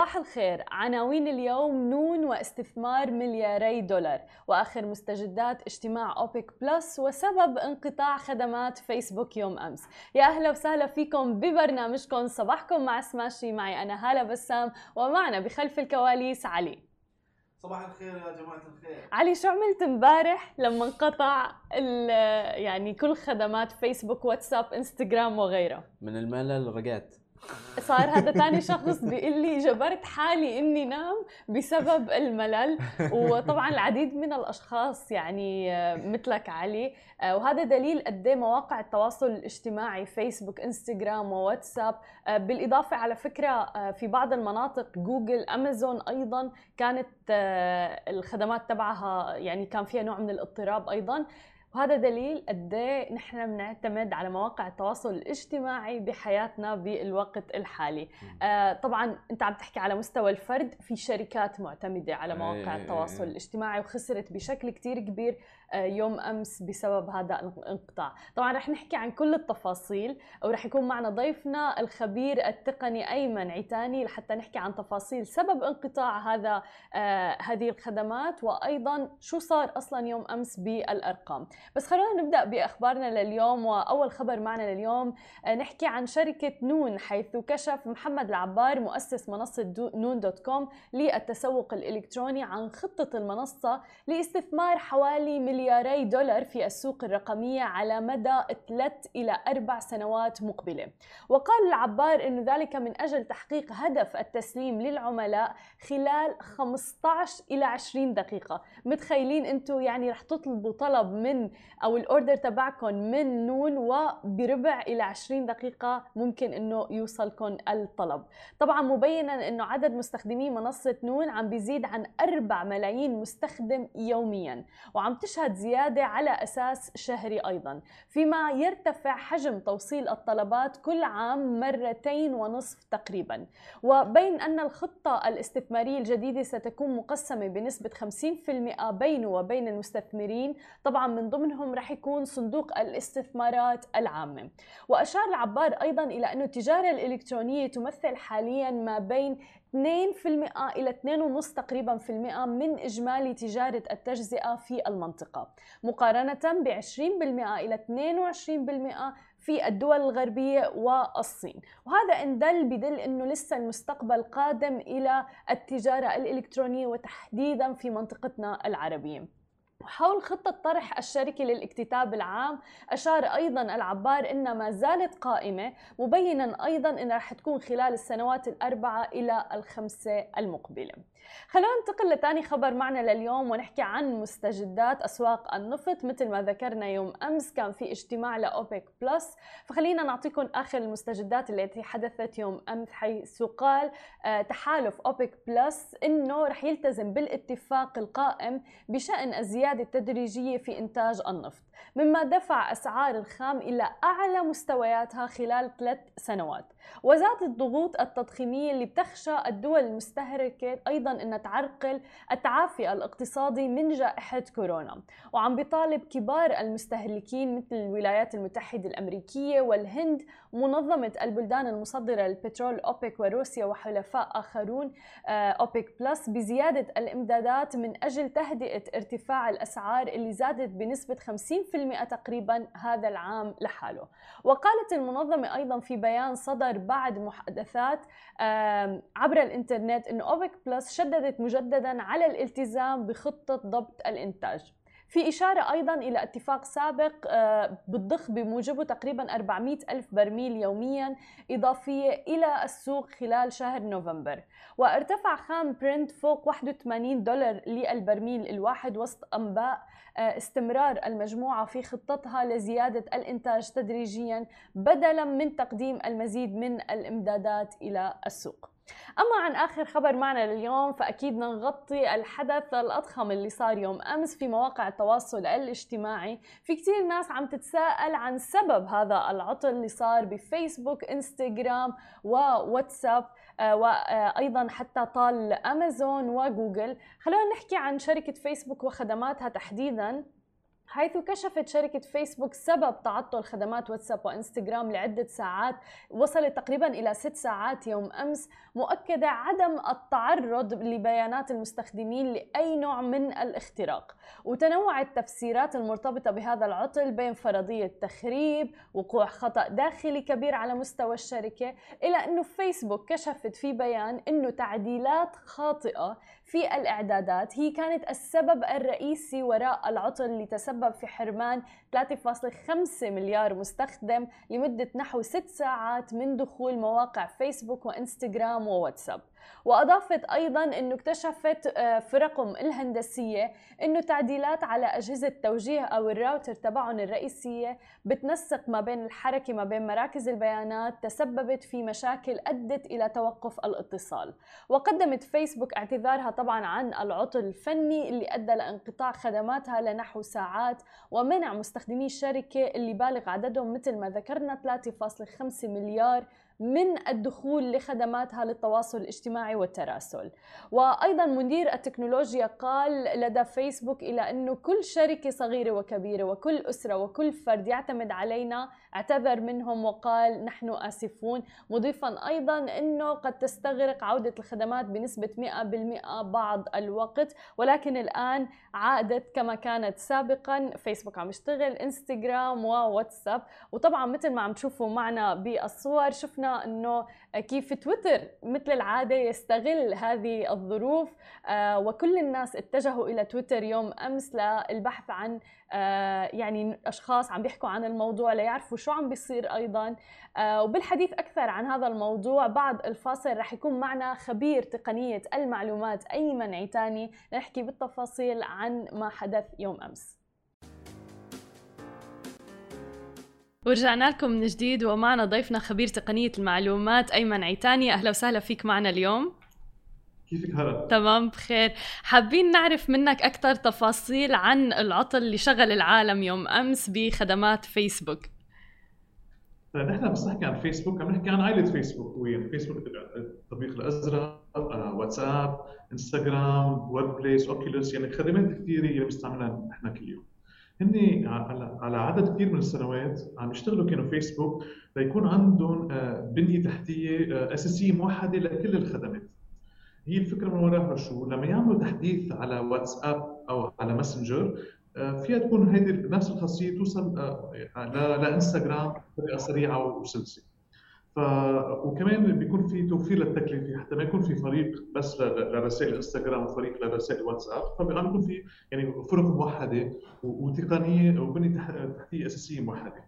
صباح الخير. عناوين اليوم نون واستثمار ملياري دولار وآخر مستجدات اجتماع أوبك بلس وسبب انقطاع خدمات فيسبوك يوم أمس. يا أهلا وسهلا فيكم ببرنامجكم. صباحكم مع سماشي معي أنا هالة بسام ومعنا بخلف الكواليس علي. صباح الخير يا جماعة الخير. علي شو عملت امبارح لما انقطع يعني كل خدمات فيسبوك واتساب إنستغرام وغيرها من الملل رجعت. صار هذا ثاني شخص بيقول لي جبرت حالي إني نام بسبب الملل. وطبعا العديد من الأشخاص يعني آه، مثلك علي. آه، وهذا دليل قد إيه مواقع التواصل الاجتماعي فيسبوك إنستغرام وواتساب آه، بالإضافة على فكرة في بعض المناطق جوجل أمازون أيضا كانت الخدمات تبعها يعني كان فيها نوع من الاضطراب أيضا. وهذا دليل قد إيه نحن بنعتمد على مواقع التواصل الاجتماعي بحياتنا بالوقت الحالي. آه طبعا أنت عم تحكي على مستوى الفرد في شركات معتمدة على مواقع إيه، إيه، التواصل إيه. الاجتماعي وخسرت بشكل كتير كبير. يوم أمس بسبب هذا الانقطاع. طبعا رح نحكي عن كل التفاصيل ورح يكون معنا ضيفنا الخبير التقني أيمن عتاني لحتى نحكي عن تفاصيل سبب انقطاع هذا آه هذه الخدمات وأيضا شو صار أصلا يوم أمس بالأرقام. بس خلونا نبدأ بأخبارنا لليوم وأول خبر معنا لليوم آه نحكي عن شركة نون حيث كشف محمد العبار مؤسس منصة نون دوت كوم للتسوق الإلكتروني عن خطة المنصة لاستثمار حوالي مليون ملياري دولار في السوق الرقمية على مدى ثلاث إلى أربع سنوات مقبلة. وقال العبار أن ذلك من أجل تحقيق هدف التسليم للعملاء خلال 15 إلى 20 دقيقة. متخيلين أنتم يعني رح تطلبوا طلب من أو الأوردر تبعكم من نون وبربع إلى 20 دقيقة ممكن أنه يوصلكم الطلب. طبعا مبينا أنه عدد مستخدمي منصة نون عم بيزيد عن 4 ملايين مستخدم يوميا. وعم تشهد تشهد زيادة على أساس شهري أيضا. فيما يرتفع حجم توصيل الطلبات كل عام مرتين ونصف تقريبا. وبين أن الخطة الاستثمارية الجديدة ستكون مقسمة بنسبة 50% بينه وبين المستثمرين طبعا من ضمنهم رح يكون صندوق الاستثمارات العامة. وأشار العبار أيضا إلى أن التجارة الإلكترونية تمثل حاليا ما بين 2% إلى 2.5 تقريبا في المئة من إجمالي تجارة التجزئة في المنطقة. مقارنة ب 20% إلى 22% في الدول الغربية والصين. وهذا إن دل بدل أنه لسه المستقبل قادم إلى التجارة الإلكترونية وتحديدا في منطقتنا العربية. وحول خطة طرح الشركة للاكتتاب العام أشار أيضا العبار أنها ما زالت قائمة مبينا أيضا أنها رح تكون خلال السنوات الأربعة إلى الخمسة المقبلة. خلونا ننتقل لثاني خبر معنا لليوم ونحكي عن مستجدات أسواق النفط. مثل ما ذكرنا يوم أمس كان في اجتماع لأوبك بلس. فخلينا نعطيكم آخر المستجدات التي حدثت يوم أمس حيث قال آه، تحالف أوبك بلس أنه رح يلتزم بالاتفاق القائم بشأن الزيادة التدريجية في إنتاج النفط. مما دفع أسعار الخام إلى أعلى مستوياتها خلال ثلاث سنوات. وزادت الضغوط التضخيمية اللي بتخشى الدول المستهلكة أيضا أنها تعرقل التعافي الاقتصادي من جائحة كورونا. وعم بيطالب كبار المستهلكين مثل الولايات المتحدة الأمريكية والهند ومنظمة البلدان المصدرة للبترول أوبك وروسيا وحلفاء آخرون آه، أوبك بلس بزيادة الإمدادات من أجل تهدئة ارتفاع الأسعار اللي زادت بنسبة 50% تقريبا هذا العام لحاله. وقالت المنظمة أيضا في بيان صدر بعد محادثات عبر الإنترنت أن أوبك بلس شددت مجددا على الالتزام بخطة ضبط الإنتاج. في إشارة أيضا إلى اتفاق سابق آه، بتضخ بموجبه تقريبا 400 ألف برميل يوميا إضافية إلى السوق خلال شهر نوفمبر. وارتفع خام برنت فوق 81 دولار للبرميل الواحد وسط أنباء آه، استمرار المجموعة في خطتها لزيادة الإنتاج تدريجيا بدلا من تقديم المزيد من الإمدادات إلى السوق. أما عن آخر خبر معنا لليوم فأكيد نغطي الحدث الأضخم اللي صار يوم أمس في مواقع التواصل الاجتماعي. في كتير ناس عم تتساءل عن سبب هذا العطل اللي صار بفيسبوك إنستغرام وواتساب آه، وأيضا حتى طال أمازون وجوجل. خلونا نحكي عن شركة فيسبوك وخدماتها تحديدا. حيث كشفت شركة فيسبوك سبب تعطل خدمات واتساب وإنستغرام لعدة ساعات وصلت تقريبا إلى ست ساعات يوم أمس مؤكدة عدم التعرض لبيانات المستخدمين لأي نوع من الاختراق. وتنوع التفسيرات المرتبطة بهذا العطل بين فرضية تخريب وقوع خطأ داخلي كبير على مستوى الشركة إلى أنه فيسبوك كشفت في بيان أنه تعديلات خاطئة في الإعدادات. هي كانت السبب الرئيسي وراء العطل اللي تسبب في حرمان 3.5 مليار مستخدم لمدة نحو 6 ساعات من دخول مواقع فيسبوك وإنستغرام وواتساب. وأضافت أيضا أنه اكتشفت آه، فرقهم الهندسية أنه تعديلات على أجهزة توجيه أو الراوتر تبعهم الرئيسية بتنسق ما بين الحركة ما بين مراكز البيانات تسببت في مشاكل أدت إلى توقف الاتصال. وقدمت فيسبوك اعتذارها طبعا عن العطل الفني اللي أدى لانقطاع خدماتها لنحو ساعات ومنع مستخدمي الشركة اللي بالغ عددهم مثل ما ذكرنا 3.5 مليار من الدخول لخدماتها للتواصل الاجتماعي والتراسل. وأيضا مدير التكنولوجيا قال لدى فيسبوك إلى أنه كل شركة صغيرة وكبيرة وكل أسرة وكل فرد يعتمد علينا اعتذر منهم وقال نحن آسفون. مضيفا أيضا أنه قد تستغرق عودة الخدمات بنسبة 100% بعض الوقت ولكن الآن عادت كما كانت سابقا. فيسبوك عم يشتغل إنستغرام وواتساب. وطبعا مثل ما عم تشوفوا معنا بالصور شفنا إنه كيف تويتر مثل العادة يستغل هذه الظروف. آه، وكل الناس اتجهوا إلى تويتر يوم أمس للبحث عن آه، يعني أشخاص عم بيحكوا عن الموضوع ليعرفوا شو عم بيصير أيضا. آه، وبالحديث أكثر عن هذا الموضوع بعد الفاصل رح يكون معنا خبير تقنية المعلومات أيمن عيتاني نحكي بالتفاصيل عن ما حدث يوم أمس. ورجعنا لكم من جديد ومعنا ضيفنا خبير تقنية المعلومات أيمن عيتاني. أهلا وسهلا فيك معنا اليوم. كيفك هلا؟ تمام بخير. حابين نعرف منك أكثر تفاصيل عن العطل اللي شغل العالم يوم أمس بخدمات فيسبوك. طيب نحن بس نحكي عن فيسبوك عم نحكي عن عائلة فيسبوك. وين فيسبوك التطبيق الأزرق آه، واتساب إنستغرام Workplace Oculus يعني خدمات كثيرة اللي بنستعملها نحن كل يوم. هن على عدد كثير من السنوات عم يشتغلوا كانوا فيسبوك ليكون عندهم آه، بنية تحتية آه، اساسيه موحدة لكل الخدمات. هي الفكرة من وراها شو؟ لما يعملوا تحديث على واتساب أو على ماسنجر آه، فيها تكون هيدي نفس الخاصية توصل لإنستغرام بطريقة سريعة وسلسة. ف وكمان بيكون في توفير للتكلفة. حتى ما يكون في فريق بس لرسائل انستغرام وفريق لرسائل واتساب فبيكون يكون في يعني فرق موحدة وتقنية وبنية تحتية أساسية موحدة.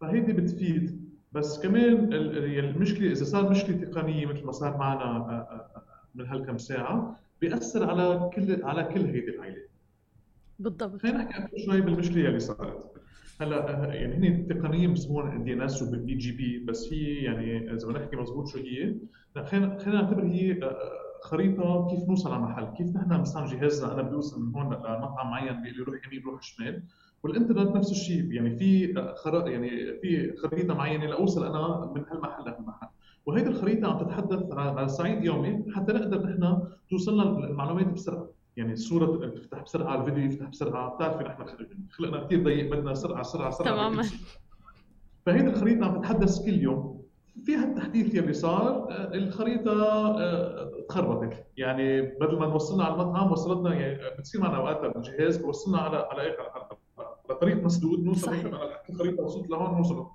فهيدي بتفيد. بس كمان المشكلة إذا صار مشكلة تقنية مثل ما صار معنا آه، آه، آه، من هالكم ساعة بيأثر على كل على كل هيدي العائله بالضبط. خلينا نحكي شوي بالمشكلة اللي صارت. هلأ يعني هن تقنيا بسموها DNS وبال BGP بس هي يعني إذا بدنا نحكي مضبوط شو هي خلينا خلينا نعتبر هي آه، آه، خريطة كيف نوصل على محل، كيف نحن مثلا جهازنا. أنا بوصل من هون لمطعم معين بيقول لي روح يمين روح شمال. والإنترنت نفس الشيء يعني في آه، خر... يعني في خريطة معينة لاوصل أنا من هالمحل لهالمحل. وهيدي الخريطة عم تتحدث على صعيد يومي حتى نقدر نحن توصلنا المعلومات بسرعة. يعني الصورة تفتح بسرعة الفيديو يفتح بسرعة بتعرفي نحن خلقنا كثير ضيق بدنا سرعة سرعة سرعة. تماما. فهيدي الخريطة عم تتحدث كل يوم. فيها التحديث يلي صار آه، الخريطة آه، تخربطت يعني بدل ما نوصلنا على المطعم وصلتنا يعني بتصير معنا أوقات بالجهاز بوصلنا على على على طريق مسدود نوصل على الخريطه وصلت لهون نوصل.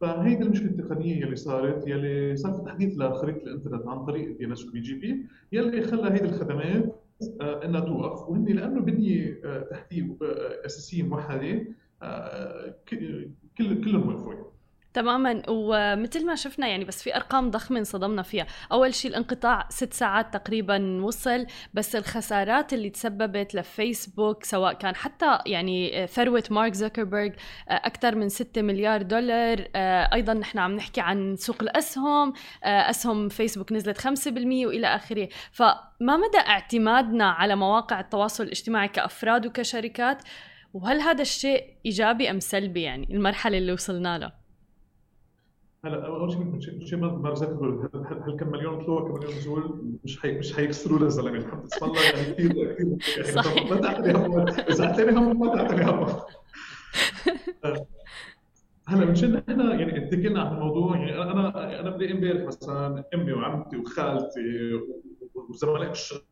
فهيدي المشكلة التقنية يلي صارت يلي صار في تحديث لخريطه الإنترنت عن طريق ال DNS BGP يلي خلى هيدي الخدمات آه، انها توقف وهن لأنه بنيه آه، تحتيه آه، اساسيه موحده كل كلهم وقفوا يعني. تماما. ومثل ما شفنا يعني بس في أرقام ضخمة انصدمنا فيها. أول شيء الانقطاع ست ساعات تقريبا وصل بس الخسارات اللي تسببت لفيسبوك سواء كان حتى يعني ثروة مارك زوكربيرج أكثر من 6 مليار دولار. أيضا نحن عم نحكي عن سوق الأسهم. أسهم فيسبوك نزلت 5% وإلى آخره. فما مدى اعتمادنا على مواقع التواصل الاجتماعي كأفراد وكشركات؟ وهل هذا الشيء إيجابي أم سلبي يعني المرحلة اللي وصلنا لها هلا أول شيء من شيء ما ذكروا هل كم مليون طلوع كم مليون نزول مش حي مش حيكسروا للزلمه الحمد اسم الله يعني كثير كثير. يعني ما تعطيني هم إذا اعطيني هم ما تعطيني هم هلا مشان إحنا يعني اتكلنا على الموضوع؟ يعني أنا أنا بدي امبارح مثلا أمي وعمتي وخالتي وزملاء الشغل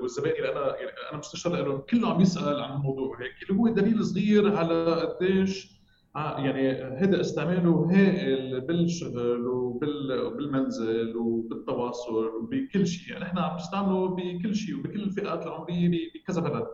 والزبائن اللي أنا يعني أنا مستشار لهم كله عم يسأل عن الموضوع هيك. اللي هو دليل صغير على قديش آه، يعني هذا استعماله هائل بالشغل وبالمنزل وبالتواصل وبكل شيء. يعني إحنا عم نستعمله بكل شيء وبكل الفئات العمرية بكذا بلد.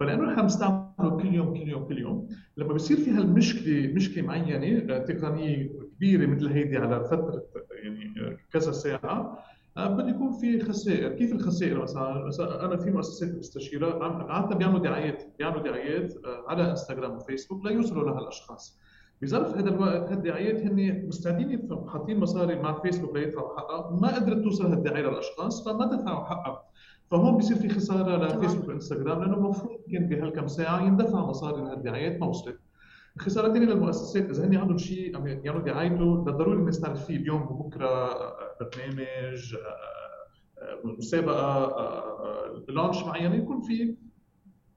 فلأنه نحن بنستعمله كل يوم كل يوم كل يوم لما بصير في هالمشكلة مشكلة معينة تقنية كبيرة مثل هيدي على فترة يعني كذا ساعة آه، بده يكون في خسائر، كيف الخسائر مثلا؟ مثلا أنا في مؤسسات مستشيرة عادة بيعملوا دعايات بيعملوا دعايات آه، على إنستغرام وفيسبوك ليوصلوا لهالاشخاص. بظرف هذا الوقت هالدعايات هن مستعدين حاطين مصاري مع فيسبوك ليدفعوا حقها، ما قدرت توصل هالدعاية للأشخاص فما دفعوا حقها. فهون بصير في خسارة لفيسبوك وإنستغرام لأنه المفروض كان بهالكم ساعة يندفع مصاري لهالدعايات ما وصلت. الخساره الثانية للمؤسسات إذا هن عندهم شيء عم يعملوا دعايته ضروري الناس تعرف فيه اليوم وبكره آه، برنامج آه، آه، مسابقة لانش معين يكون في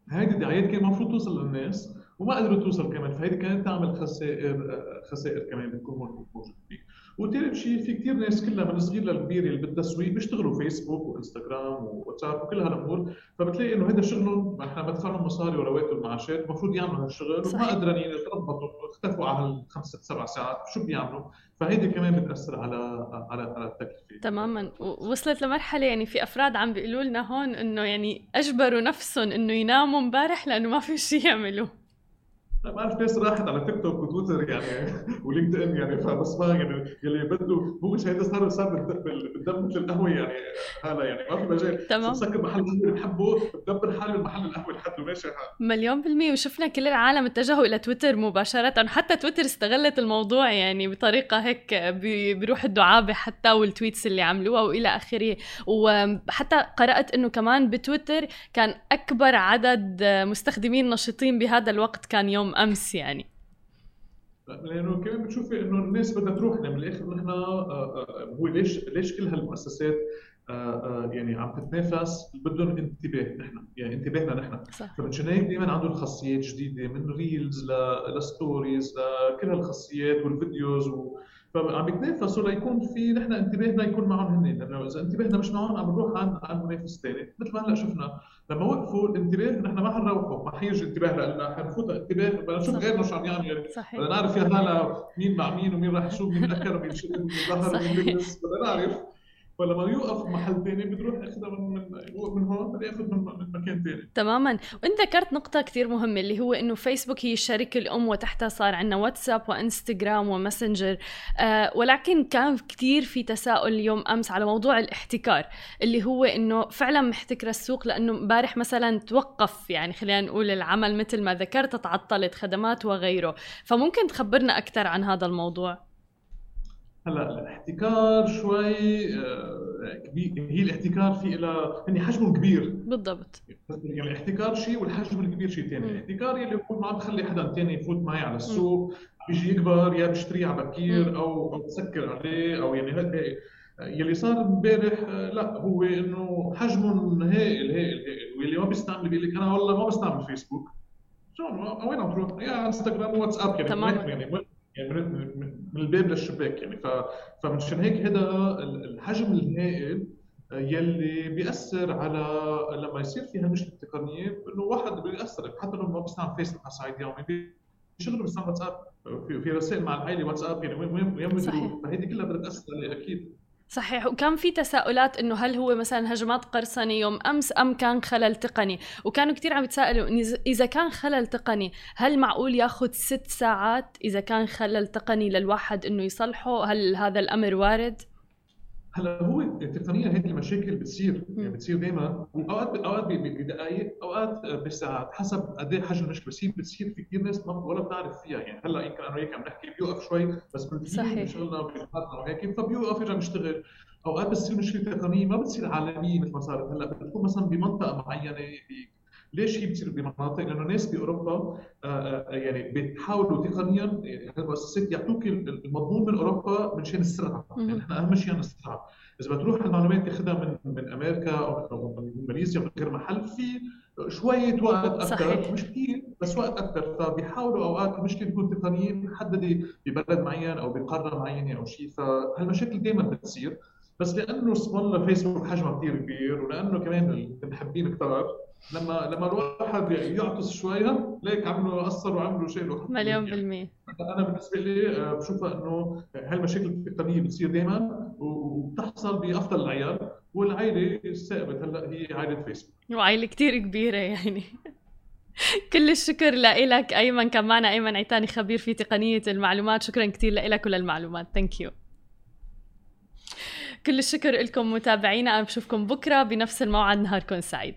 هيدي الدعايات كان المفروض توصل للناس وما قدروا توصل كمان فهيدي كانت تعمل خسائر خسائر كمان بتكون موجودة. فيه وثالث شيء في كثير ناس كلها من الصغير للكبير اللي بالتسويق بيشتغلوا فيسبوك وإنستغرام وواتساب وكل هالأمور. فبتلاقي إنه هذا شغلهم نحن بدفع لهم مصاري ورواتب المعاشات المفروض يعملوا هالشغل وما قدرانين يتربطوا اختفوا على الخمس سبع ساعات شو بيعملوا؟ فهيدي كمان بتأثر على على على التكلفة. تماما. وصلت لمرحلة يعني في أفراد عم بيقولوا لنا هون إنه يعني أجبروا نفسهم إنه يناموا امبارح لأنه ما في شيء يعملوا. ما بعرف ناس راحت على تيك توك وتويتر يعني ولينكد ان يعني فبس ما يعني يلي بده هو مش هيدا صار صار بالدم مثل القهوة يعني هلا يعني ما في مجال. تمام. مسكر محل قهوه بحبه بدبر حالي بمحل القهوة لحد ماشي حال مليون بالمية. وشفنا كل العالم اتجهوا إلى تويتر مباشرة. حتى تويتر استغلت الموضوع يعني بطريقة هيك بيروح الدعابه حتى والتويتس اللي عملوها وإلى آخره. وحتى قرأت إنه كمان بتويتر كان أكبر عدد مستخدمين نشيطين بهذا الوقت كان يوم أمس يعني. لأنه كمان بتشوفي إنه الناس بدها تروح يعني بالاخر نحن آه، آه، هو ليش ليش كل هالمؤسسات آه، يعني عم تتنافس؟ بدهم انتباه نحن يعني انتباهنا نحن. فمشان هيك دائما عندهم خاصيات جديدة من reels ل stories لكل هالخاصيات وال videos و... فعم يتنافسوا ليكون في نحن انتباهنا يكون معهم هن لأنه إذا انتباهنا مش معهم عم نروح عن عن منافس ثاني مثل ما هلأ شفنا لما وقفوا الانتباه نحن ما حنروحوا ما حيجي انتباه لنا حنفوت انتباه بدنا نشوف غيرنا شو عم يعمل بدنا نعرف يا هلا مين مع مين ومين راح يشوف مين اكل ومين شرب ومين ظهر ومين لبس بدنا نعرف. فلما يوقف محل ثاني بتروح ياخذها من من من هون بده ياخذ من, من مكان ثاني تماما. وأنت ذكرت نقطة كثير مهمة اللي هو إنه فيسبوك هي الشركة الأم وتحتها صار عندنا واتساب وانستغرام وماسنجر آه ولكن كان كثير في تساؤل اليوم أمس على موضوع الاحتكار اللي هو إنه فعلا محتكر السوق لأنه امبارح مثلا توقف يعني خلينا نقول العمل مثل ما ذكرت تعطلت خدمات وغيره. فممكن تخبرنا أكثر عن هذا الموضوع؟ هلا الاحتكار شوي آه، كبير هي الاحتكار في لها يعني حجمه كبير. بالضبط. يعني الاحتكار شيء والحجم الكبير شيء ثاني الاحتكار يلي هو ما بخلي حدا ثاني يفوت معي على السوق بيجي يكبر يا بشتريه على بكير أو أو بسكر عليه أو يعني هيك يلي صار امبارح آه، لا هو إنه حجمهم هائل هائل هائل. واللي ما بيستعمل بيقول لك أنا والله ما بستعمل فيسبوك شو وين عم تروح؟ يا انستغرام واتساب يعني تمام يعني يعني من, الباب للشباك يعني. فمشان هيك هذا الحجم الهائل يلي بيأثر على لما يصير في هالمشكله التقنيه إنه واحد بيأثر حتى لو ما بيستعمل فيسبوك على صعيد يومي بيشغله بيستعمل واتساب في, في رسائل مع العائلة واتساب يعني وين وين وين فهيدي كلها بدها عليه أكيد. صحيح. وكان في تساؤلات إنه هل هو مثلا هجمات قرصنه يوم أمس أم كان خلل تقني؟ وكانوا كثير عم يتساءلوا اذا كان خلل تقني هل معقول ياخذ ست ساعات إذا كان خلل تقني للواحد إنه يصلحه؟ هل هذا الأمر وارد؟ هلا هو تقنيا هيك المشاكل بتصير. يعني بتصير دائما أوقات أوقات بدقائق أوقات بساعات حسب قد إيه حجم المشكلة. بس هي بتصير في كثير ناس ما ولا بتعرف فيها. يعني هلأ يمكن أنا وياك عم نحكي بيوقف شوي بس صحيح. شغلنا وهيك. فبيوقف يرجع بيشتغل أوقات بتصير مشكلة تقنية ما بتصير عالمية مثل ما صارت. هلأ بتكون مثلا بمنطقة معينة ليش هي بتصير بمناطق؟ لأنه الناس باوروبا آه، آه، يعني بيحاولوا تقنيا يعني يعطوك المضمون من أوروبا من شأن السرعه، يعني إحنا أهم شيء السرعه، إذا بتروح المعلومات تاخذها من من أمريكا أو من ماليزيا من غير محل في شوية وقت أكثر صحيح. مش كثير بس وقت أكثر. فبيحاولوا أوقات المشكلة تكون تقنيين محددة ببلد معين أو بقارة معينة أو شيء. فهالمشاكل دائما بتصير. بس لأنه اسم الله فيسبوك حجمه كثير كبير ولأنه كمان المحبين كثار لما لما الواحد يعطس شوية ليك عملوا قصروا وعملوا شيء مليون بالمية. أنا بالنسبة لي آه، بشوفها إنه هالمشاكل التقنية بتصير دائما وبتحصل بأفضل العيال والعائله الثابت هلأ هي عائلة فيسبوك وعائلة كثير كبيرة يعني. كل الشكر لك أيمن كان معنا أيمن عيتاني خبير في تقنية المعلومات. شكرا كثير لك وللمعلومات. thank you كل الشكر لكم متابعينا. أنا بشوفكم بكرة بنفس الموعد. نهاركم سعيد.